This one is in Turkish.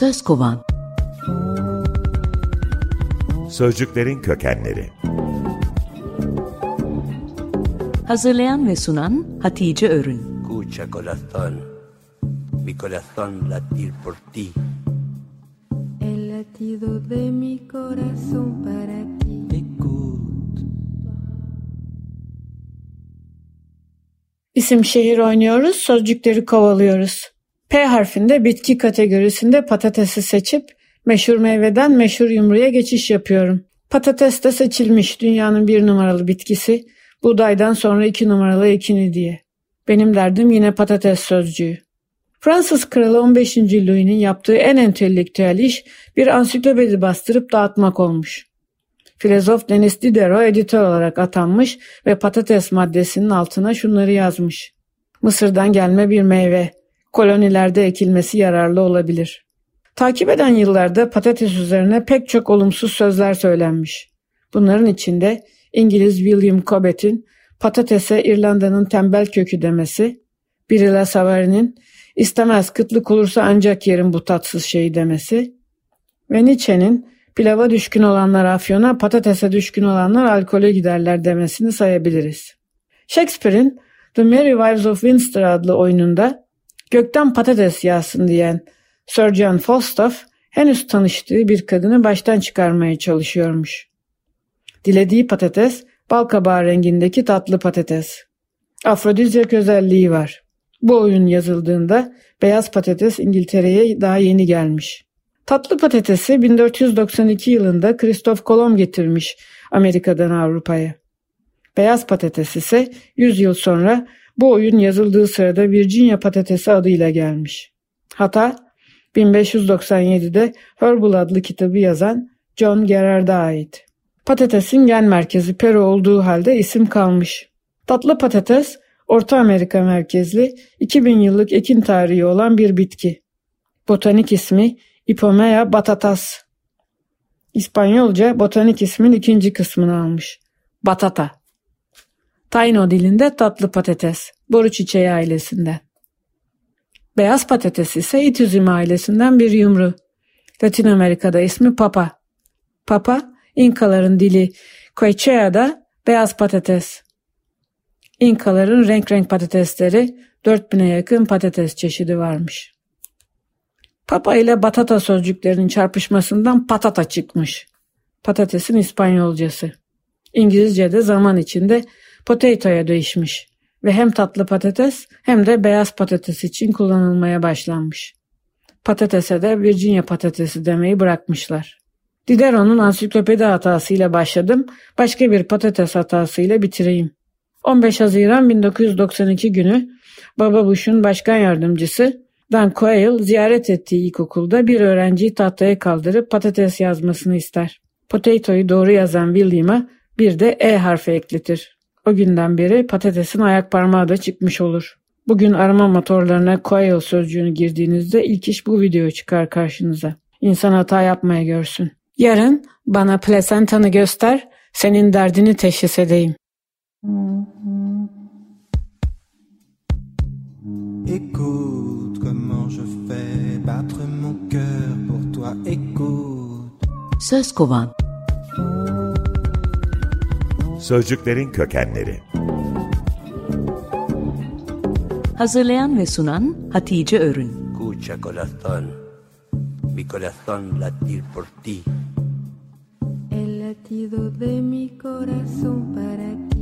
Söz kovan Sözcüklerin kökenleri Hazırlayan ve sunan Hatice Örün Escucha corazón, mi corazón latir por ti. El latido de mi corazón para ti. Écoute. İsim şehir oynuyoruz, sözcükleri kovalıyoruz. P harfinde bitki kategorisinde patatesi seçip meşhur meyveden meşhur yumruya geçiş yapıyorum. Patates de seçilmiş dünyanın bir numaralı bitkisi, buğdaydan sonra iki numaralı ekini diye. Benim derdim yine patates sözcüğü. Fransız kralı 15. Louis'nin yaptığı en entelektüel iş bir ansiklopedi bastırıp dağıtmak olmuş. Filozof Denis Diderot editör olarak atanmış ve patates maddesinin altına şunları yazmış. Mısır'dan gelme bir meyve. Kolonilerde ekilmesi yararlı olabilir. Takip eden yıllarda patates üzerine pek çok olumsuz sözler söylenmiş. Bunların içinde İngiliz William Cobbett'in patatese İrlanda'nın tembel kökü demesi, Birila Savary'nin istemez kıtlık olursa ancak yerin bu tatsız şeyi demesi ve Nietzsche'nin pilava düşkün olanlar afyona, patatese düşkün olanlar alkole giderler demesini sayabiliriz. Shakespeare'in The Merry Wives of Windsor adlı oyununda gökten patates yağsın diyen Sir John Falstaff henüz tanıştığı bir kadını baştan çıkarmaya çalışıyormuş. Dilediği patates bal kabağı rengindeki tatlı patates. Afrodizyak özelliği var. Bu oyun yazıldığında beyaz patates İngiltere'ye daha yeni gelmiş. Tatlı patatesi 1492 yılında Kristof Kolomb getirmiş Amerika'dan Avrupa'ya. Beyaz patates ise 100 yıl sonra bu oyun yazıldığı sırada Virginia patatesi adıyla gelmiş. Hatta 1597'de Herbal adlı kitabı yazan John Gerard'a ait. Patatesin gen merkezi Peru olduğu halde isim kalmış. Tatlı patates Orta Amerika merkezli 2000 yıllık ekin tarihi olan bir bitki. Botanik ismi Ipomea batatas. İspanyolca botanik ismin ikinci kısmını almış. Batata. Taino dilinde tatlı patates. Boru çiçeği ailesinden. Beyaz patates ise itüzüm ailesinden bir yumru. Latin Amerika'da ismi papa. Papa, İnkaların dili Quechea'da beyaz patates. İnkaların renk renk patatesleri 4000'e yakın patates çeşidi varmış. Papa ile batata sözcüklerinin çarpışmasından patata çıkmış. Patatesin İspanyolcası. İngilizce'de zaman içinde potato'ya değişmiş ve hem tatlı patates hem de beyaz patates için kullanılmaya başlanmış. Patatese de Virginia patatesi demeyi bırakmışlar. Diderot'un ansiklopedi hatasıyla başladım, başka bir patates hatasıyla bitireyim. 15 Haziran 1992 günü Baba Bush'un başkan yardımcısı Dan Quayle ziyaret ettiği ilkokulda bir öğrenciyi tahtaya kaldırıp patates yazmasını ister. Potato'yu doğru yazan William'a bir de E harfi ekletir. O günden beri patatesin ayak parmağı da çıkmış olur. Bugün arama motorlarına Quayle sözcüğünü girdiğinizde ilk iş bu video çıkar karşınıza. İnsan hata yapmaya görsün. Yarın bana plasentanı göster, senin derdini teşhis edeyim. Écoute comment je fais battre mon cœur pour toi. Écoute. Söz kovan Sözcüklerin kökenleri Hazırlayan ve sunan Hatice Örün Escucha corazón, mi corazón latir por ti. El latido de mi corazón para ti.